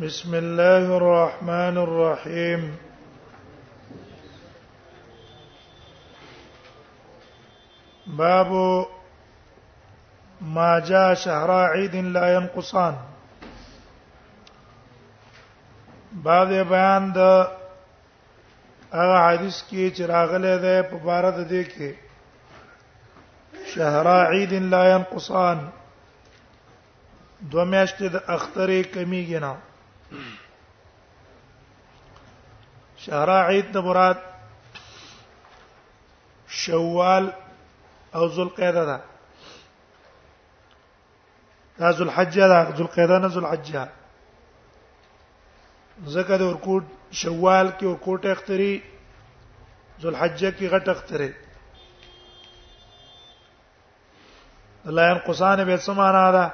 بسم الله الرحمن الرحيم باب ما جاء شهر عيد لا ينقصان باب بیان د هغه هغه حدیث کې چې راغلی دی په بار د دې کې شهر عید لا ينقصان دو میاشتې د اخترې کمیږي نه شهر عید د مراد شوال او ذوالقعده ده دا ذل حجه دا ذل قعده نه ذل حجه زکه د ورکوټ شوال کې ورکوټ اختری ذل حجه کې غټ اختری الله انقصان به سمانا ده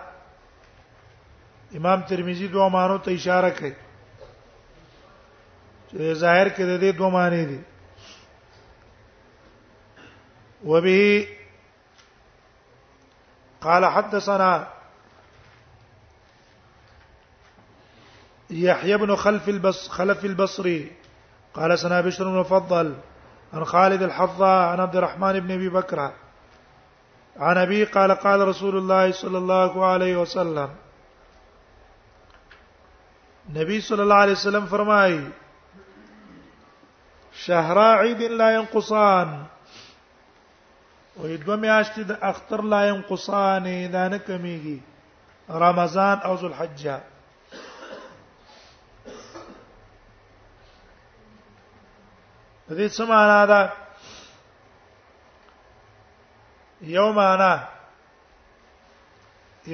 امام ترمذی دوه مانو ته اشاره کوي چې ظاهر کې د دې دوه معنی دي وبه قال حدثنا يحيى بن خلف البص خلف البصري قال سنا بشر بن فضل عن خالد الحظاء عن عبد الرحمن بن ابي بكر عن ابي قال قال رسول الله صلى الله عليه وسلم نبی صلی الله علیه وسلم فرمای شهر عید لا ينقصان او دوه میاشتې د اختر لا ينقصان دا نه کمیږي رمضان او ذوالحجه دې څه معنا ده یو معنا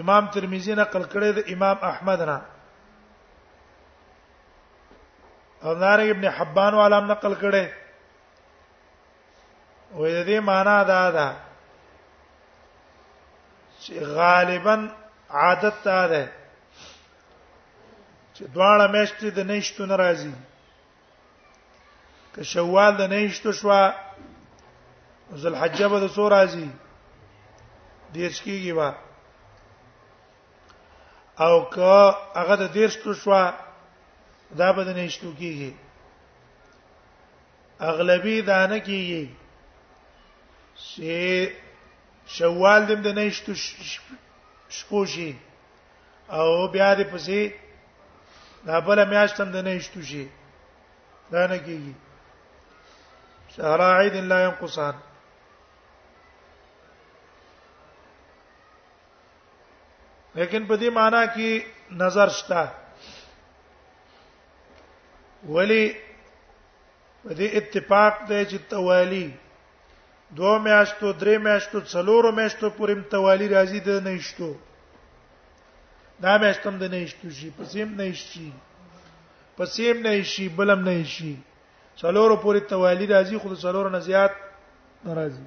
امام ترمذی نقل کړی د امام احمد نه او نار ابن حبان والا نقل کړي وې د دې معنا دا ده چې غالبا عادت دا ده چې دواړه میاشتې د نهشتو ناراضي که شوال د نهشتو شوا ذل حجه به د سور راځي دیرش کیږي با او که هغه د دیرش تو شوا دا به د نهشتو کیږي اغلبي دانه کیږي چې شوال دم د نهشتو شپو شي او بیا دې پسې دا بل میاشت هم د نهشتو شي دا نه کیږي شهر عید لا ينقصان لیکن په دې معنی کې نظر شته ولی په دې اتفاق دی چې توالی دوه میاشتو درې میاشتو څلورو میاشتو پورې توالی راځي د نهشتو دا میاشتم د نهشتو شي په سیم نهشي په سیم نهشي بلم نهشي څلورو پورې توالی راځي خو څلورو نه زیات ناراضي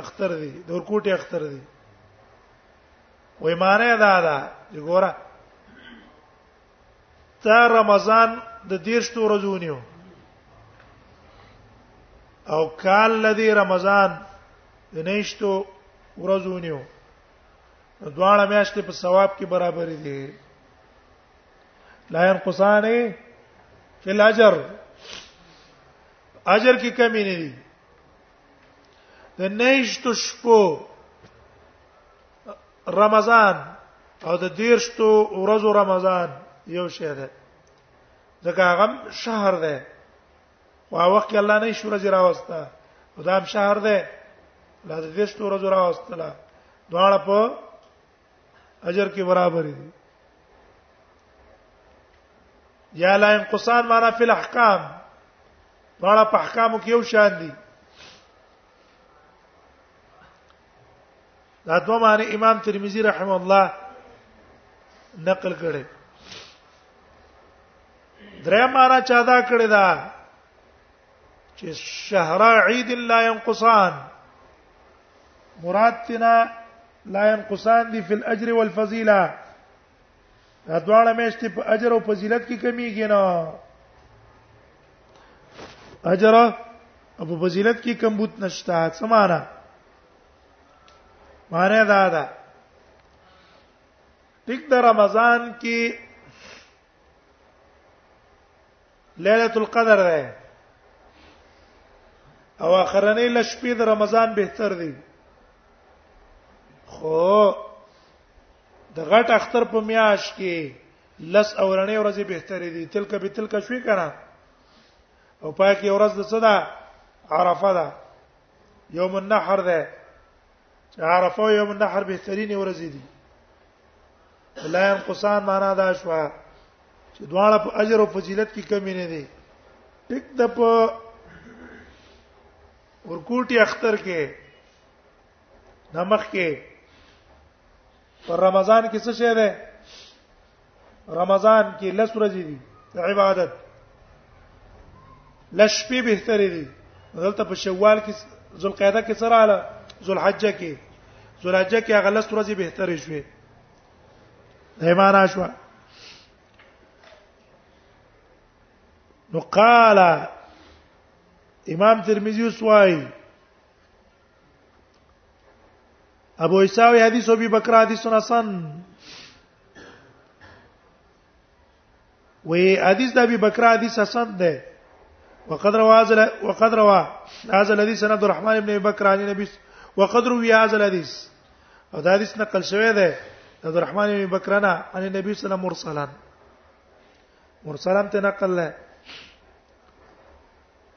اختر دی د ورکوټي اختر دی وې معنی دا ده چې ګوره تا رمضان د دیرش تو ورځونیو او کال لدی رمضان د نهشتو ورځونیو دواړه میاشتې په ثواب کې برابر دي لا ينقصان فی الاجر اجر کې کمی نه دي د نهشتو شپو رمضان او د دیرشتو ورځو رمضان یو شی ده ځکه هغه شهر ده خو هغه وخت الله نه شو ورځ راوسته او دا هم شهر ده لا د دیرشتو ورځو راوستله دواړه په اجر کې برابر دي یا لا انقصان معنا فی الاحکام دواړه په احکامو کې یو شان دي دا دوه معنی امام ترمذی رحم الله نقل کړي درې معنی چا دا کړی دا چې شهر عید لا ينقصان مرادتنا لا ينقصان دي في الاجر والفضيله دا دواړه میاشتې په اجر او فضیلت کې کمیږي نه اجر او په فضیلت کې کم بوت نشته څه معنا معنی دا ده ټیک د رمضان کې ليله القدر ده او اخرنې لشپې د رمضان بهتر دی خو د غټ اختر په میاش کې لس اورنې ورځې بهتري دي تلک به تلک شوي کنه او پای کې ورځ د څه ده عرفه ده یوم النحر ده عرفه او یوم النحر بهترین ورځې دي لا ينقصان معنا دا شو چې دواړه په اجر او فضیلت کې کمی نه دي ټیک د په ورکوټي اختر کې دا مخ کې پر رمضان کې څه شی ده رمضان کې لس ورځې دي عبادت لس شپې به تر دي دلته په شوال کې ذوالقعده کې سره اله ذوالحجه کې ذوالحجه کې هغه لس ورځې به تر شوي هیمانا شو نو قال امام ترمذی وسوای ابو اسحاق حدیث ابي بکر حدیث حسن وی حدیث د ابي بکر حدیث حسن ده وقد روى هذا وقد روى هذا الحديث عن عبد الرحمن بن ابي بكر عن النبي وقد روى هذا الحديث او دا حدیث نقل شوی دی عبد الرحمن بن ابي بکر نه عن النبي صلى الله عليه وسلم مرسلا مرسلا ته نقل له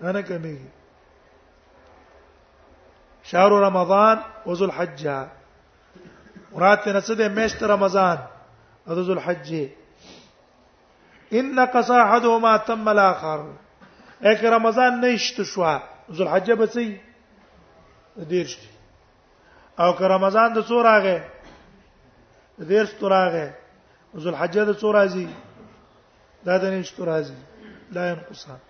نه کمیږي شهر رمضان او ذل حج مراد ته نه څه د میشت رمضان او ذل حج ان قصا احدهما تم الاخر اګه رمضان نشت شو ذل حج به سي دیرش او که رمضان د څو راغې دیرش تو راغې ذل حج د څو راځي دا د نشت راځي لا ينقصان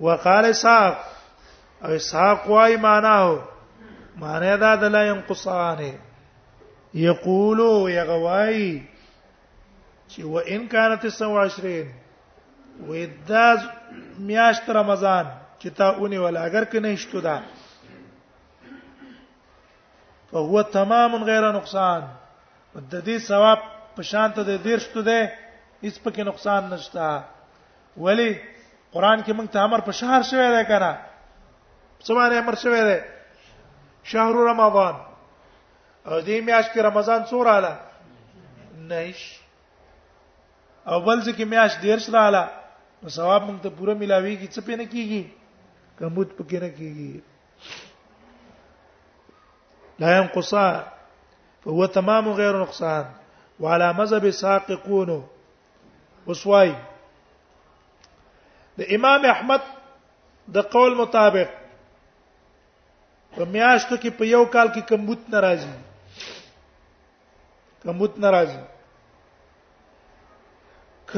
وقال اسحاق او اسحاق وايي معنا هو معنا دا د لا ينقصان یقول یغوای چې و ان كانت 27 وداز میاشت رمضان چې تا اونې ول اگر کې نه شتو دا فهو تمام غیر نقصان د دې ثواب په شان ته د دیر شته ده هیڅ پکې نقصان نشته ولی قران کې موږ ته امر په شهر شوی دی کنه څه باندې امر شوی دی شهر رمضان او دې میاشت کې رمضان څو رااله نهش او بل ځکه میاشت ډیر سره رااله ثواب موږ ته پوره ملاويږي څه پې نه کیږي کموت پکې نه کیږي لا ينقصان فهو تمام غير نقصان وعلى مذهب ساق كونو وسوای د امام احمد د قول مطابق په میاشتو کې په یو کال کې کمبوت ناراضي کموت ناراضي ک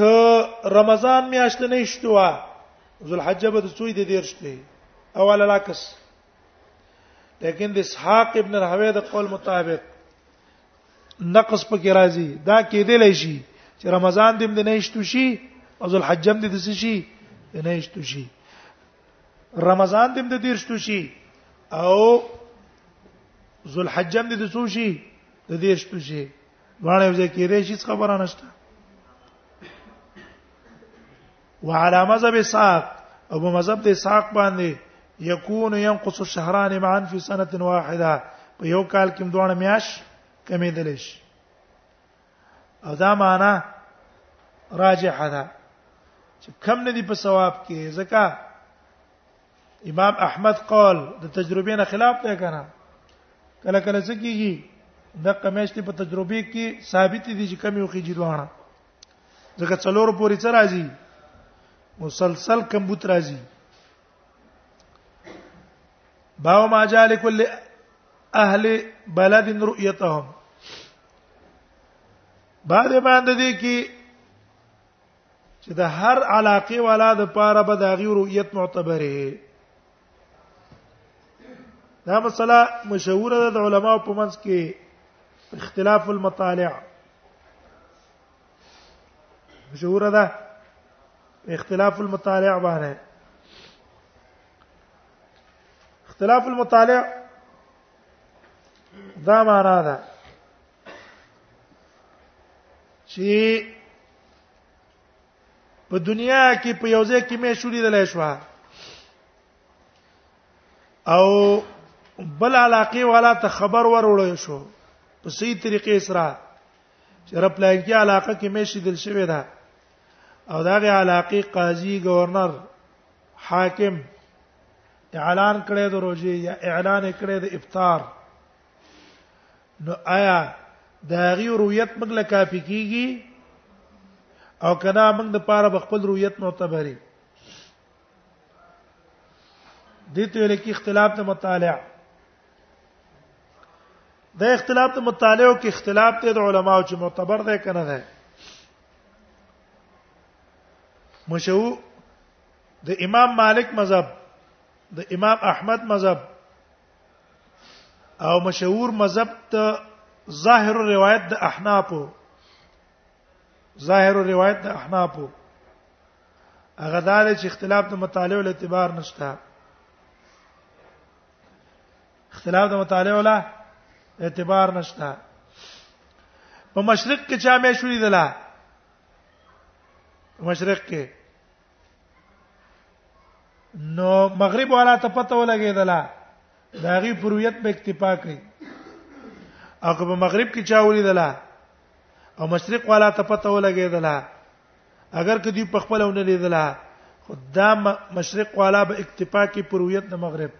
رمضان میاشت نه شتوا ذوالحجه به څوې د دیر شته او علی العکس لیکن د اسحاق ابن الحوی د قول مطابق نقص پکې راځي دا کېدل شي چې رمضان دې نه شتو شي او ذوالحجه دې د شي نه شتو شي رمضان دیم د دیرشتو شي او ذوالحجم دې د څو شي د دې شتو شي باندې یو ځای کېږي هیڅ خبره نشته وعلى مذهب ساق او په مذهب د ساق باندې يكون ينقص الشهران معا في سنه واحده په یو کال کې دوه میاش کمې دلش او دا معنا راجحه ده چې کم نه دی په ثواب کې ځکه امام احمد قول د تجربې نه خلاف دی کنه کله کله څه کیږي د قمیشت په تجربه کې ثابت دي چې کمی وخی جدوانه ځکه څلور پوری څه راځي مسلسل کمبوت راځي باو ما جاء لكل اهل بلد رؤيتهم بعد باندې دي کې چې د هر علاقه والا د پاره به د غیر رؤیت معتبره دا مسله مشهوره ده د علماو په منځ کې اختلاف المطالع مشهور ده اختلاف المطالع باندې اختلاف المطالع دا معنا ده چې په دنیا کې په یو ځای کې مې شولې دلای شو او بل علاقه والا ته خبر ورول شو په صحیح طریقې سره چې رب لایګي علاقه کې مې شیدل شوی ده او دغه علاقه قاضي گورنر حاکم اعلان کړی د روزي یا اعلان کړی د افطار نو آیا دا غي رؤیت موږ له کافی کیږي او کنا موږ د پاره بخپل رؤیت معتبري دته لکه اختلاف د مطالعه د اختلاف د مطالعه او کې اختلاف ته د علماو چې معتبر ده کنه ده مشو د امام مالک مذهب د امام احمد مذهب او مشهور مذهب ته ظاهر روایت د احنافو ظاهر روایت د احنافو هغه دا چې اختلاف د مطالعه له اعتبار نشته اختلاف د مطالعه ولا اعتبار نشته په مشرق کې چا مې شوې دلا مشرق کې نو مغرب والا ته پته ولګېدلا دا غي پرویت به اکتفا کوي او په مغرب کې چا ولیدلا او مشرق والا ته پته ولګېدلا اگر که دوی په خپل او نه لیدله خو دا مشرق والا به اکتفا کې پر رؤیت د مغرب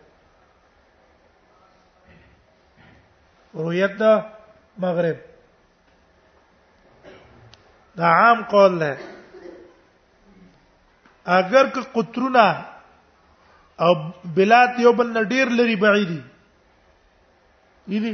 رؤیت د مغرب دا عام قول ده اگر که قطرونه او بلاد یو بل ډیر لري بعیدي دي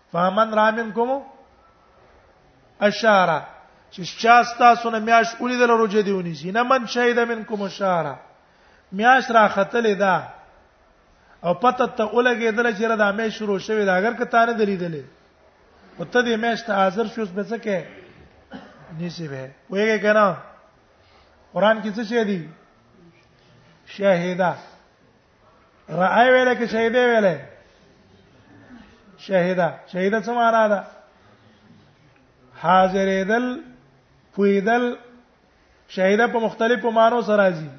فمن را منکم الشهر چې چا تاسو نه میاش ولیدل روزه دی ونیسی نه من شهید منکم الشهر میاش را ختلې ده او پته ته ولګېدل چې را د امې شروع شوه دا اگر کته نه دلیدلې او ته دې میاش ته حاضر شوس به څه کې نیسی به وایي کنه قران کې څه شی دی شاهدا رائے ویل کې شهید ویل شهیدا شهیدا څه معنا ده حاضرېدل پویدل شهیدا په مختلفو مانو سره راځي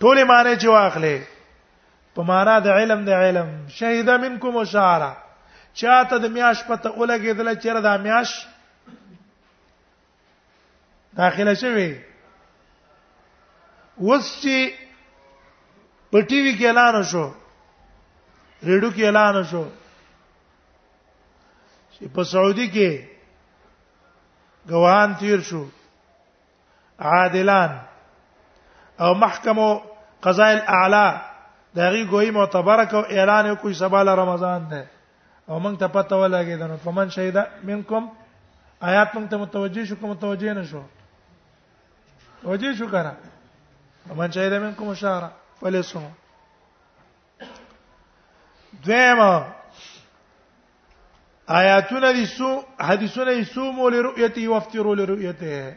ټولې معنی چې واخلې په معنا د علم د علم شهید منکم شعرا چاته د میاش پته اولګېدل چې را د میاش داخله شوی وس چې په ټي وي کې اعلان شو ریډو کې اعلان شو چې په سعودي کې غوان تیر شو عادلان او محکمه قضاء الاعلى دغه ګوي معتبر کو اعلان کوي سبا رمضان ده او موږ ته پته ولګی دا نو فمن شهدا منکم آیات موږ ته متوجه شو کوم متوجه نه شو وجه شو کنه فمن شهدا منکم شهر فلسو دیمه آیاتونه دي سو حدیثونه دي سو مول رؤیته او افترو لرؤیته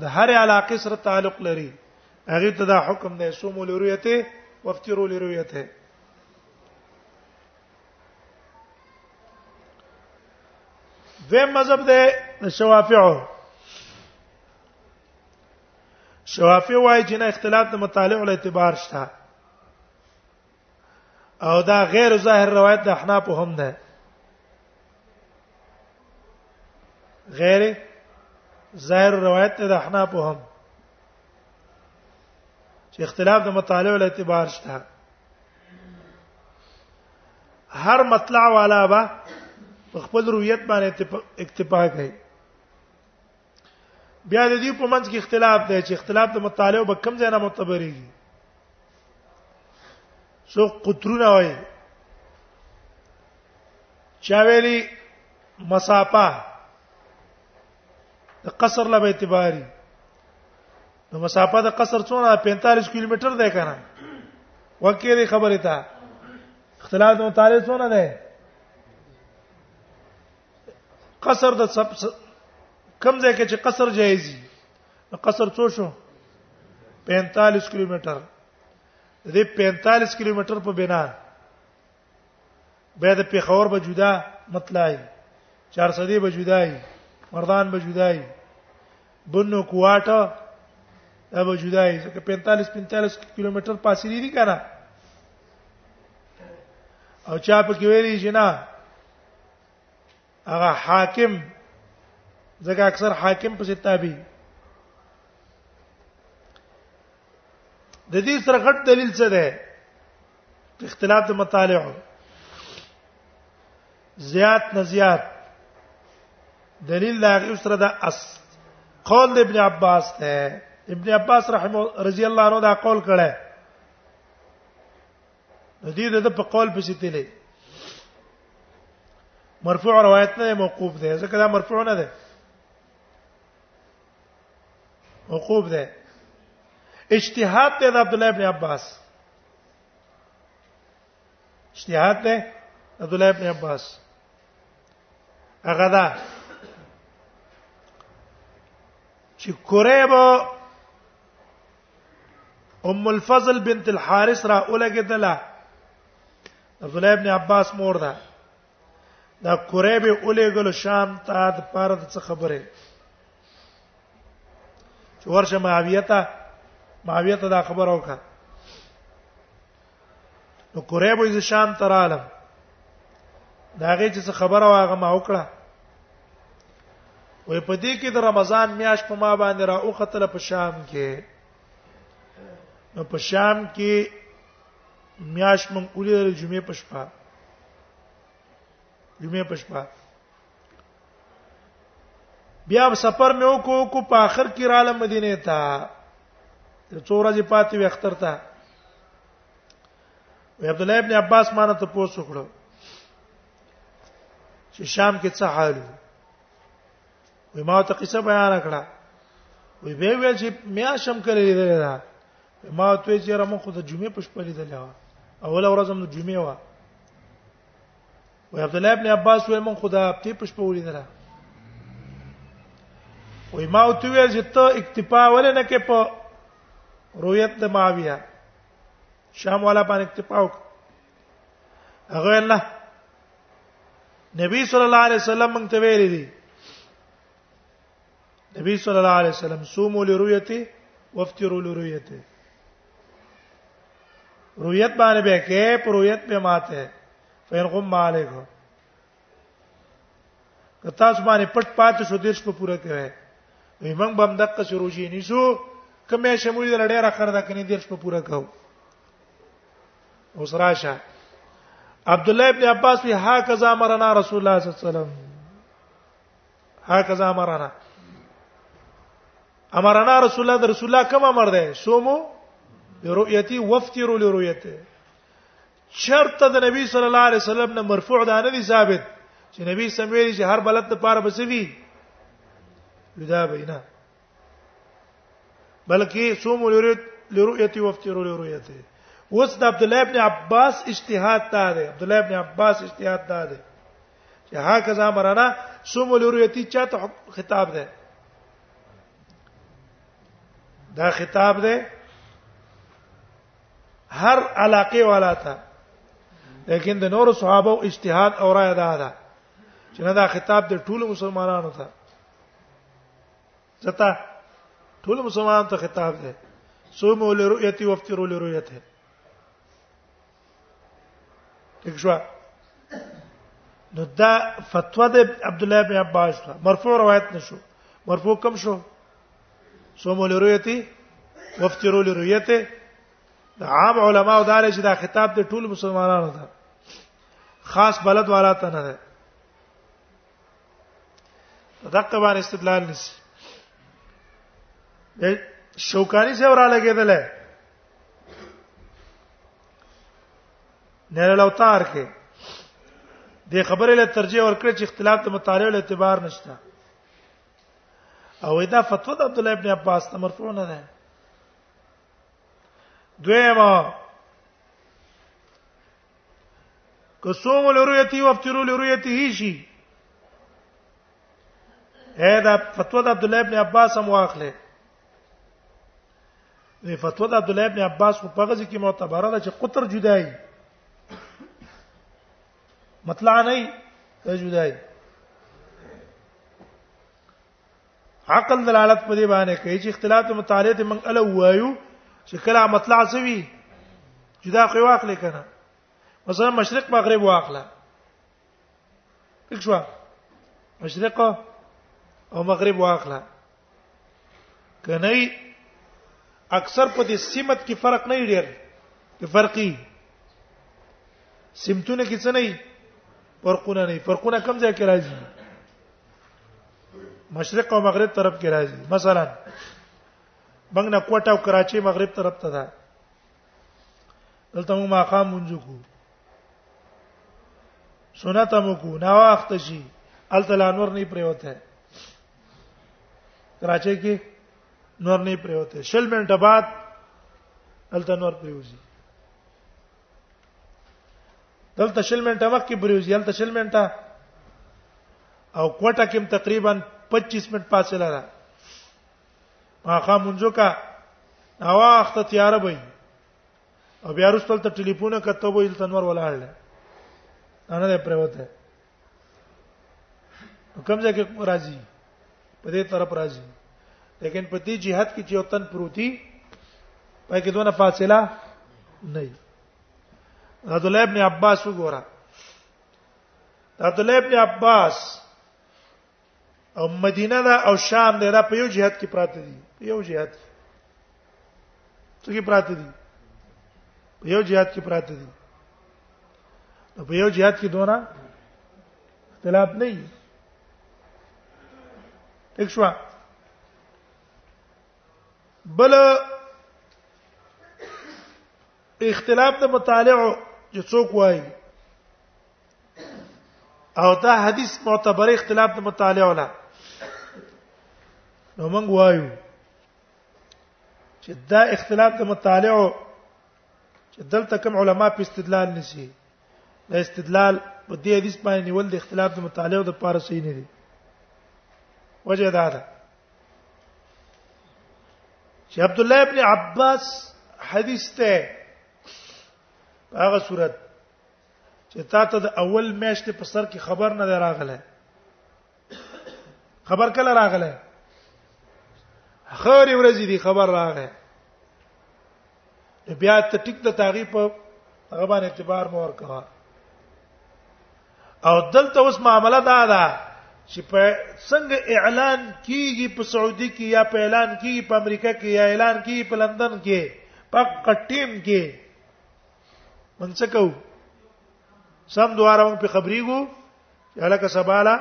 د هر علاقې سره تعلق لري هغه ته دا حکم دی سوم لرؤیته وافطروا لرؤیته دویم مذهب دی شوافعو شوافی وایي چې نه اختلاف د مطالع له اعتبار شته او دا غیر ظاهر روایت د احناف هم ده غیر ظاهر روایت د احناف هم چې اختلاف د مطالع له اعتبار شته هر مطلع والا به خپل رویت باندې اکتفا کوي بیا د دې په منځ کې اختلاف دی چې اختلاف د مطالعه په کم ځای نه معتبرېږي سو قطرونه وایي چا ویلي مسافه د قصر له اعتباري نو مسافه د قصر څونه 45 کیلومتر ده کنه وکه دې خبره ته اختلاف د مطالعه څونه ده قصر د کم ځای کې چې قصر جایز دي قصر څو شو 45 کیلومتر د دې 45 کیلومتر په بنا به د پیښور به جدا مطلعي چارسدي به جدای مردان به جدای بنو کوواټه دا به جدای ځکه 45 45 کیلومتر پاسې دي کنه او چا په کې ویلي جنا هغه حاکم ځکه اکثر حاکم په ستابي د دې سره غټ دلیل څه ده اختلاف د مطالع زیات نه زیات دلیل دا غي سره د اس قول د ابن عباس ته ابن عباس رحمه رضی الله عنه دا قول کړه د دې د په قول پسې تلې مرفوع روایت نه موقوف ده ځکه دا مرفوع نه ده موقوف ده اجتهاد ته د عبد الله ابن عباس اجتهاد ته عبد الله ابن عباس هغه دا چې کورې به ام الفضل بنت الحارث را اولګدله عبد الله ابن عباس مور ده دا قریب اولګل شام ته د پاره څه خبره چې ورشه معاویه ته معاویه ته دا خبر اوکړه نو قریب وې شام تراله دا هغه چې خبره واغه ما وکړه وې په دې کې د رمضان میاش په ما باندې را او خطر په شام کې نو په شام کې میاش مونږ اولې د جمعې په شپه جمعې په شپه بیا سفر مې وکړو کو په اخر کې رااله مدینه ته څو ورځې پاتې وې اختر ته وی عبد الله ابن عباس مانه ته پوسو کړو چې شام کې څه حال وي ما ته قصه بیان کړه وی به ویل چې میا شم کړی دی دا ما ته چې را مخ د جمعې په شپه لیدل و اوله ورځ هم د جمعې و و عبد الله ابن عباس وې مون خدا هفته پښ په ولې درا وې ما او تو ویل چې ته اکتفا ولې نه کې په رؤیت د معاویه شام والا باندې اکتفا وک هغه نه نبی صلی الله علیه وسلم مونږ ته ویلي دي نبی صلی الله علیه وسلم صوموا لرؤیته وافطروا لرؤیته رؤیت باندې به کې پر رؤیت به ماته فین غم علیکم که تاسو باندې پټ پاتې شو دیرش په پوره کړئ وي موږ بم دقه سروجي نیسو کمه شمول دل ډیره خره ده کني دیرش په پوره کو اوس راشه عبد الله ابن عباس وی ها کذا مرنا رسول الله صلی الله علیه وسلم ها کذا مرنا امرنا رسول الله رسول الله کوم امر ده سومو لرؤيتي وافطروا لرؤيته شرط د نبی صلی الله علیه وسلم نه مرفوع ده نه دي ثابت چې نبی سم ویلي چې هر بلد د پاره بسوي لدا بینا بلکې صوم لريت لرؤيتي وافطروا لرؤيتي اوس د عبد الله ابن عباس اجتهاد تا دی عبد الله ابن عباس اجتهاد تا دی چې هاکذا مرنا سوم لوریتی چاته خطاب ده دا خطاب ده هر علاقه والا ته لیکن د نور صحابه او اجتهاد او رائے ده ده چې نه دا خطاب د ټول مسلمانانو ته زتا ټول مسلمانانو ته خطاب ده صوموا لرؤيتي وافطروا لرؤيته ٹھیک شو نو دا فتوا د عبد الله بن عباس مرفوع روایت نشو مرفوع کم شو صوموا لرؤيتي وافطروا لرؤيته عام علما او دار چې دا خطاب د ټول مسلمانانو ده خاص بلد والا ته نه ده دغه باندې استدلال نسی شوکانی سے ورا لګیدل ہے نړل اوتار کې د خبرې له ترجیح ورکړ چې اختلاف د مطالعه له اعتبار نشته او دا فتوا د عبد الله ابن عباس ته مرفوع نه ده دویما کوسوم لرؤیتی او افترو لرؤیتی هی شي اې دا فتوا د عبد الله ابن عباس هم واخلې دې فتوا د عبد الله ابن عباس په غزي کې معتبره ده چې قطر جدای مطلع نه ته جدای عقل دلالت په دې باندې کوي چې اختلاف متعلق من ال وایو چې کله مطلع سوي جدا خو واخلې کنه مثلا مشرق مغرب واخله پښوا مشرق او مغرب واخله کنه اکثر په دې سمت کې فرق نه ډیر په فرقي سمتونه کې څه نه فرقونه نه فرقونه کم ځای کې راځي مشرق او مغرب طرف کې راځي مثلا بنګ نه کوټه او کراچي مغرب طرف ته ده دلته موږ ماقام مونږ کو سنت مو کو نا وخت شي الته لانور نه پریوته کراچۍ کې نور نه پریوته شل منټه بعد دلته نور پریوزي دلته شل منټه وخت کې پریوزي دلته شل منټه او کوټه کې تقریبا 25 منټ فاصله ده ماخه مونږه کا او وخت تیار وي او بیا رسول ته ټلیفون کته وې تنور ولاړل انا دې پروته کوم ځای کې راځي په دې طرف راځي لیکن په دې جهاد کې چې وطن پروتي پای کې دونه فاصله نه عبد الله ابن عباس وګوره عبد الله ابن عباس او مدینه دا او شام دا په یو جهاد کې پراته دي یو جهاد کې څه کې پراته دي په یو جهاد کې پراته دي نو په یو جهاد کې دونه اختلاف نه وي ٹھیک شو بل اختلاف د مطالعه چې څوک وایي او دا حدیث معتبر اختلاف د مطالعه ولا نو موږ وایو چې دا اختلاف د مطالعه چې دلته کوم علما په استدلال نشي دا استدلال په دې حدیث باندې نیول د اختلاف د مطالعه د پاره صحیح نه دی وجه دا ده چې عبد الله ابن عباس حدیث ته هغه صورت چې تا ته د اول میاشتې په سر کې خبر نه دی راغلی خبر کله راغلی خوري ورځې دی خبر راغی بیا ته ټیک د تاغي په هغه باندې اعتبار مور کوا او دلته اوس معاملې دا ده چې په څنګه اعلان کیږي په سعودي کې یا په اعلان کیږي په امریکا کې یا اعلان کیږي په لندن کې په ټیم کې من څه کو سم دواره موږ په خبرېګو چې الکه سباله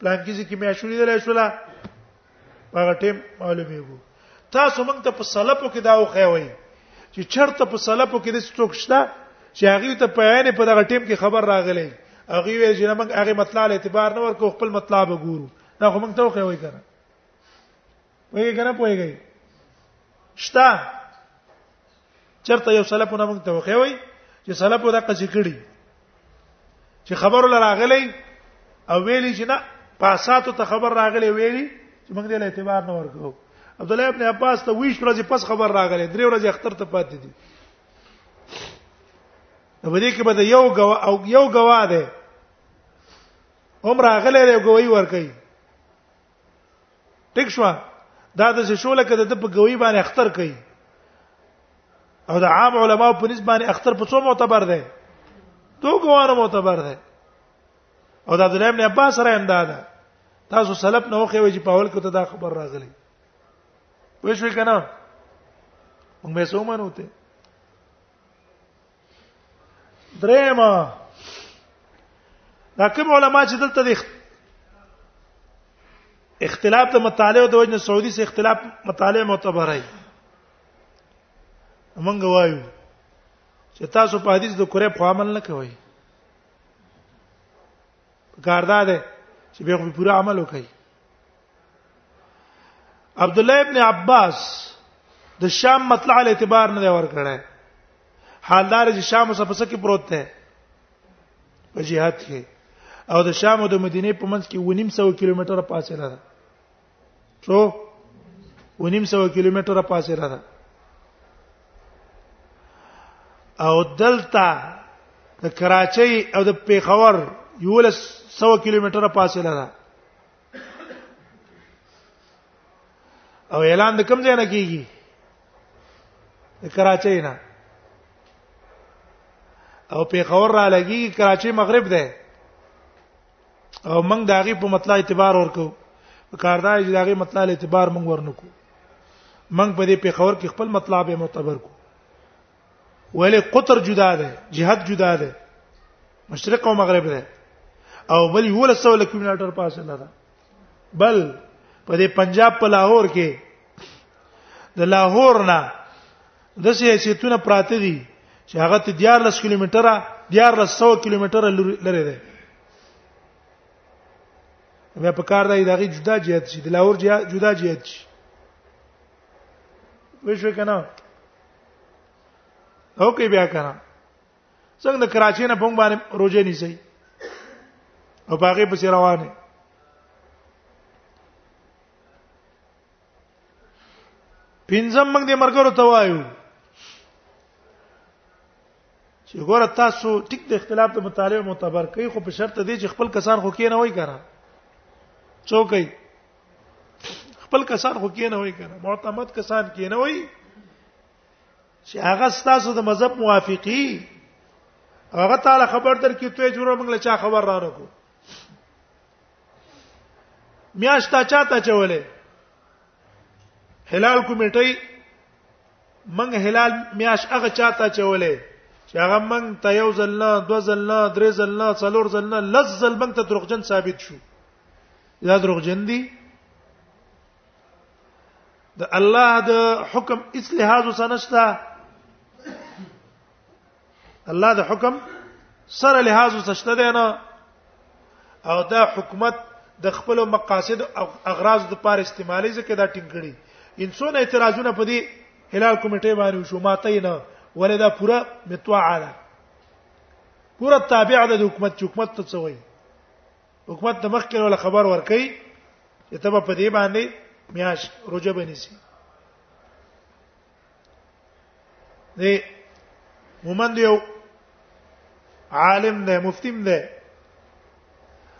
پلان کې چې مې شولې دلای شولا هغه ټیم معلومیږي تاسو موږ ته په سلپو کې دا وخی وای چې چرته په سلپو کې د څوک شته چې هغه ته په عین په دغه ټیم کې خبر راغلی هغه وی چې موږ هغه مطلب اعتبار نه ورکو خپل مطلب وګورو دا خو موږ ته وخی وای کړه وایي کنه پويږي شتا چرته یو سلفونه موږ ته وخوي چې سلفو دا قصې کړي چې خبر لراغلی او ویلی چې نه پاساتو ته خبر راغلی ویلی چې موږ دې له اعتبار نه ورکو عبد الله ابن عباس ته ویش ورځې پس خبر راغلی درې ورځې اختر ته پاتې دي په دې کې به یو غوا او یو غوا ده عمر غلې له غوي ور کوي ټیک شو دا د شو لکه د په گوي باندې اختر کوي او د عام علماو په نسبت باندې اختر په څو معتبر دی دوه ګواره معتبر دی او د عبد الله ابن عباس سره هم دا ده تاسو سلف نه وخی وي چې په اول کې ته دا خبر راغلی وښوي کنه موږ به سومن وته درېم دا کوم علما چې دلته د اختلاف د مطالعه د وجنه سعودي سره اختلاف مطالعه معتبره دی موږ وایو چې تاسو په حدیث د کورې په عمل نه کوئ کاردا ده چې به په پوره عمل وکړي عبد الله ابن عباس د شام مطلع له اعتبار نه ور کړه حالدار چې شام اوسه پسې کې پروت ده په جهاد کې او د شام او د مدینه په منځ کې ونیم 100 کیلومتره فاصله ده څو ونیم سو کیلومتر فاصله ده او دلته د کراچۍ او د پیښور یو لس سو کیلومتره فاصله ده او اعلان د کم ځای نه کیږي د کراچۍ نه او پیښور را لګي کراچۍ مغرب ده او موږ دا غي په مطلع اعتبار ورکو کاردار چې دا غي مطلع اعتبار موږ ورنکو موږ په دې پیښور کې خپل مطلب معتبر کو ولې قطر جدا ده جهاد جدا ده مشرق او مغرب ده او بل یو لسو لکیلومتر فاصله ده بل په دې پنجاب په لاهور کې د لاهور نه د سیاستونه پراته دي چې هغه ته 14 کیلومتر 1400 کیلومتر لري ده بیا په کار دی دغه جدا جهت شي د لاهور جدا جهت شي وښه کنه او کې بیا کنه څنګه د کراچۍ نه پنګ باندې روزه نیسي او باغې پسې روانه پینځم موږ دې مرګرو ته وایو چې ګوره تاسو ټیک د اختلاف د مطالعه معتبر کوي خو په شرط دی چې خپل کسان خو کې نه وای کنه څوکي خپل کسان خو کې نه وای کنه معتمد کسان کې نه وای چې هغه ستاسو د مذهب موافقي هغه تعالی خبر در کې ته جوړه موږ له چا خبر را نکو میاشتا چاته چولې هلال کمیټي موږ هلال میاش هغه چاته چولې چې هغه موږ ته یو ځل نه دو ځل نه درې ځل نه څلور ځل نه لز ځل موږ ته دروغجن ثابت شو یا دروغجن دي د الله د حکم اس لحاظ وسنشتا الله د حکم سره لحاظ وسشته دی نه او دا حکومت د خپل مقاصد او اغراض د پاره استعمالي ځکه دا ټینګ کړي انسان اعتراضونه په دې هلال کمیټه باندې شو ماته نه ولې دا پورا متوعه ده پورا تابع ده د حکومت حکومت ته څوي حکومت د مخ کې ول خبر ورکړي چې تبه په دې باندې میاش روزه بنسي دی مومند یو عالم دی مفتیم دی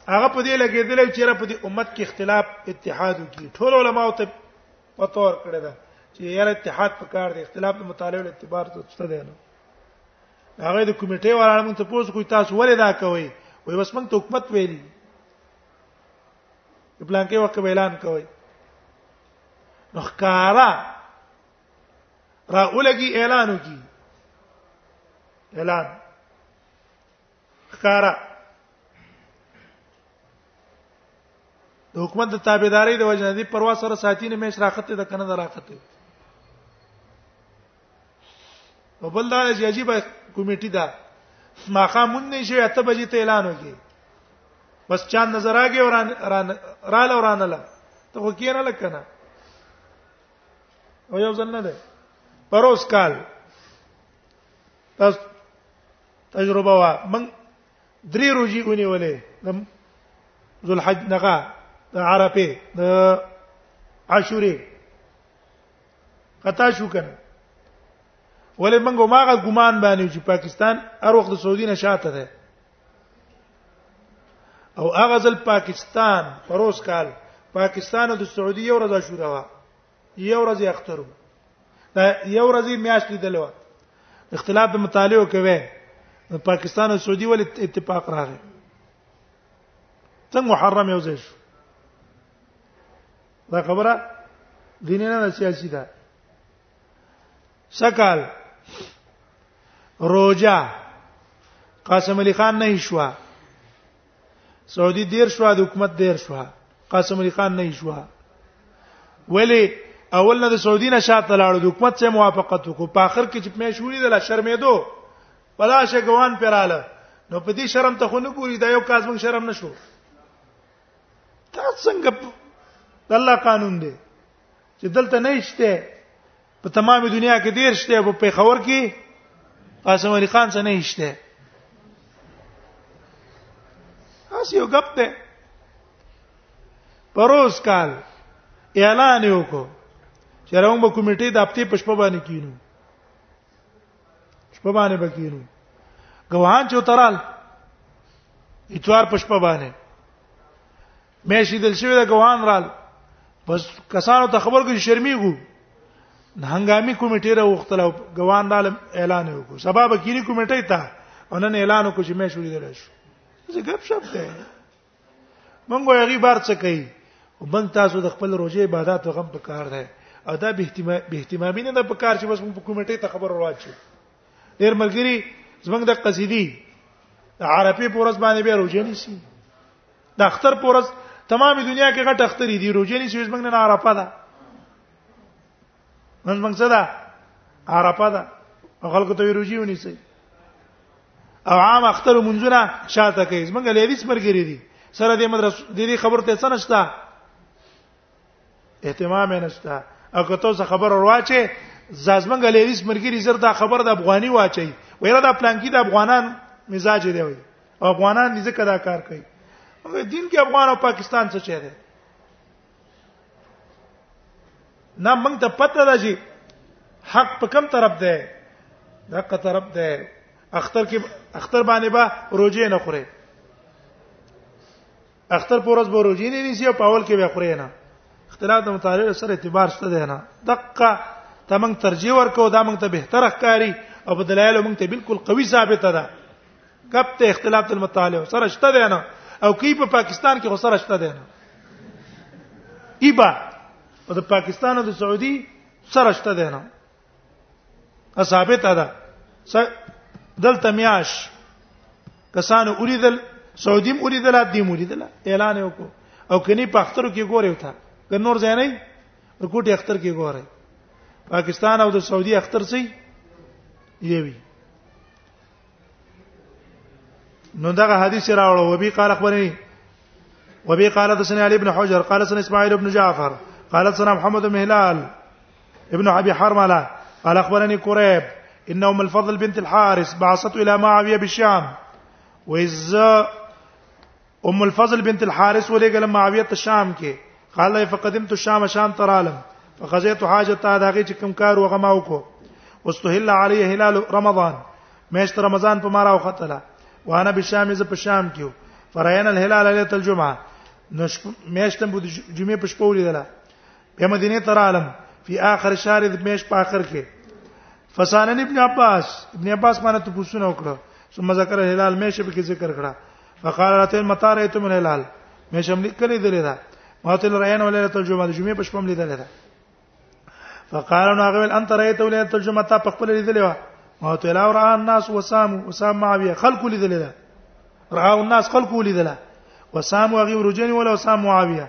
هغه په دې لګیدل چې را په دې امت کې اختلاف اتحاد وکړي ټول علما ته پته ورکړه چې یاره اتحاد پکار دی اختلاف د مطالعه او اعتبار ته څه دی نو هغه د کمیټې ولاړ مونږ ته پوښتنه کوي تاسو ولې دا کوئ وای بس مونږ ته حکومت ویلي په پلان کې وخت اعلان کوي نو ښکارا را اولګي اعلان وکي اعلان ښکارا د حکومت د تابعداري د وجنه دي پروا سره ساتي نه مې شراخت ده کنه دراخت ده په بل دا چې عجیب کمیټه ده ماخه مون نه شي اته بجې ته اعلان وکي بس چا نظر راګي وران ران رال وران لا ته خو کینه لکنه او یو ځل نه ده پروس کال تاسو تجربه وا من درې روزي ونی ولې د ذل حج نغا د عرفه د عاشوري خطا شو کنه ولې موږ ماغه ګمان باندې چې پاکستان هر وخت سعودي نه شاته ده او هغه ځل پاکستان پروس کال پاکستان او سعودي یو ورځ شورا وا یو ورځ اختر دا یو ورځ میاشت لیدل و اختلاف د مطالعه کوي پاکستان او سعودي ول اتفاق راغی څنګه محرم یو ځای شو دا خبره دیني نه سیاسي ده سکال روجا قاسم علي خان نه شوا سعودي دیر شوا د حکومت دیر شوا قاسم علي خان نه شوا ولی اول نه د سعودي نه شاته لاړو د حکومت سره موافقت وکړو په اخر کې چې مې شولې د لا شرمېدو بلا شګوان پراله نو په دې شرم ته خو نه ګوري دا یو کاز مون شرم نشو دا څنګه د الله قانون دی چې دلته نه شته په تمامه دنیا کې دیر شته په پیښور کې قاسم علي خان څه نه شته اس یو غپ ده پروس کال اعلان وکړو چې راوم به کمیټې د هفته پښپ باندې کینو شپه باندې بکینو غوهان چې ترال اتوار په شپه باندې مې شي دل شوی د غوهان رال بس کسانو ته خبر کوي شرمېږو هنګامي کمیټه را وختله غوان دال اعلان وکړو سبب کینی کمیټه ته انن اعلان وکړو چې مې شو لیدل شو زه غب شپ ته مونږ یې بار څه کوي وبن تاسو د خپل روزي عبادت او غم په کار ده او دا به اهتمام به اهتمامي نه په کار چې بس مونږ په کمیټه ته خبر راوچو ډیر ملګری زمنګ د قصیدی عربي پورس باندې به روزي نسی د اختر پورس تمامه دنیا کې غټ اختر دي روزي نسی زمنګ نه عرفه ده نن موږ څه ده عرفه ده خلکو ته روزي ونیسي او عام اختر منځونه شاته کوي زمونږ له حدیث مرګري دي سره د مدرسې د دې خبر ته څه نشته اهتمام نشته او که تاسو خبر ورواچې زازمنګ له حدیث مرګري زر دا خبر د افغاني واچي ویره د پلانکی د افغانان مزاج دی وي افغانان دې ځکه دا کار کوي دین کې افغان او پاکستان څه چیرې نه موږ ته پته ده چې حق په کوم طرف ده دغه طرف ده اختر کې اختر باندې با روزه نه خوري اختر پورز به روزه نه نیسی او پاول کې به خوري نه اختلاف د مطالعه سره اعتبار شته ده نه دقه تمنګ ترجیح ورکو دا موږ ته به تر ښکاری او په دلایل موږ ته بالکل قوي ثابته ده کپ ته اختلاف المطالع سره شته دی نه او کی په پاکستان کې سره شته دی نه ایبا او د پاکستان او د سعودي سره شته دی نه ثابت ده دلته میاش کسانو اوریدل سعودي هم اوریدل عبد هم اوریدل اعلان وکړو او کني په اختر کې ګوري وتا ک نور ځای نه رکوټي اختر کې ګوري پاکستان او د سعودي اختر سي یوي نو دا حدیث راوړو وبي قال اخبرني وبي قال حدثنا علي بن حجر قال سن اسماعيل بن جعفر قال سن محمد بن هلال ابن ابي حرمله قال اخبرني كريب إن أم الفضل بنت الحارث بعثته إلى معاوية بالشام وإذ ام الفضل بنت الحارث ولېګل معاویه ته شام کې قال فقدمت الشام شام ترالم فقضيت حاجتها داغه چې کوم کار وغه ما وکړو واستهل علي هلال رمضان مېشت رمضان په مارا وختله وانا بشام ز په شام کې فراینا الهلال ليله الجمعه نش مېشتم په جمعې په شپه ولیدله په مدینه ترالم فی آخر شهر د مېش په آخر کې فسانن ابن عباس ابن عباس باندې ته پوښتنه وکړه ثم ذکر الهلال مېش په کې ذکر کړه فقال راتل متا رايتم الهلال مې شملې کړې دلې دا ما تل راین ولې راتل جمعه د جمعې په شپه ملي دلې دا فقال نو هغه انت رايت ولې راتل جمعه تا په خپل لیدلې وا ما تل او را الناس وسام وسام ما بیا خلق لیدلې دا را الناس خلق لیدلې وسام هغه ورجنی ولا وسام معاويه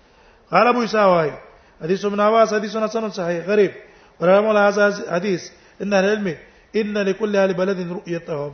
قال ابو اسحاق حديث ابن عباس حديث حسن صحيح غريب ورغم هذا حديث ان العلم ان لكل اهل بلد رؤيتهم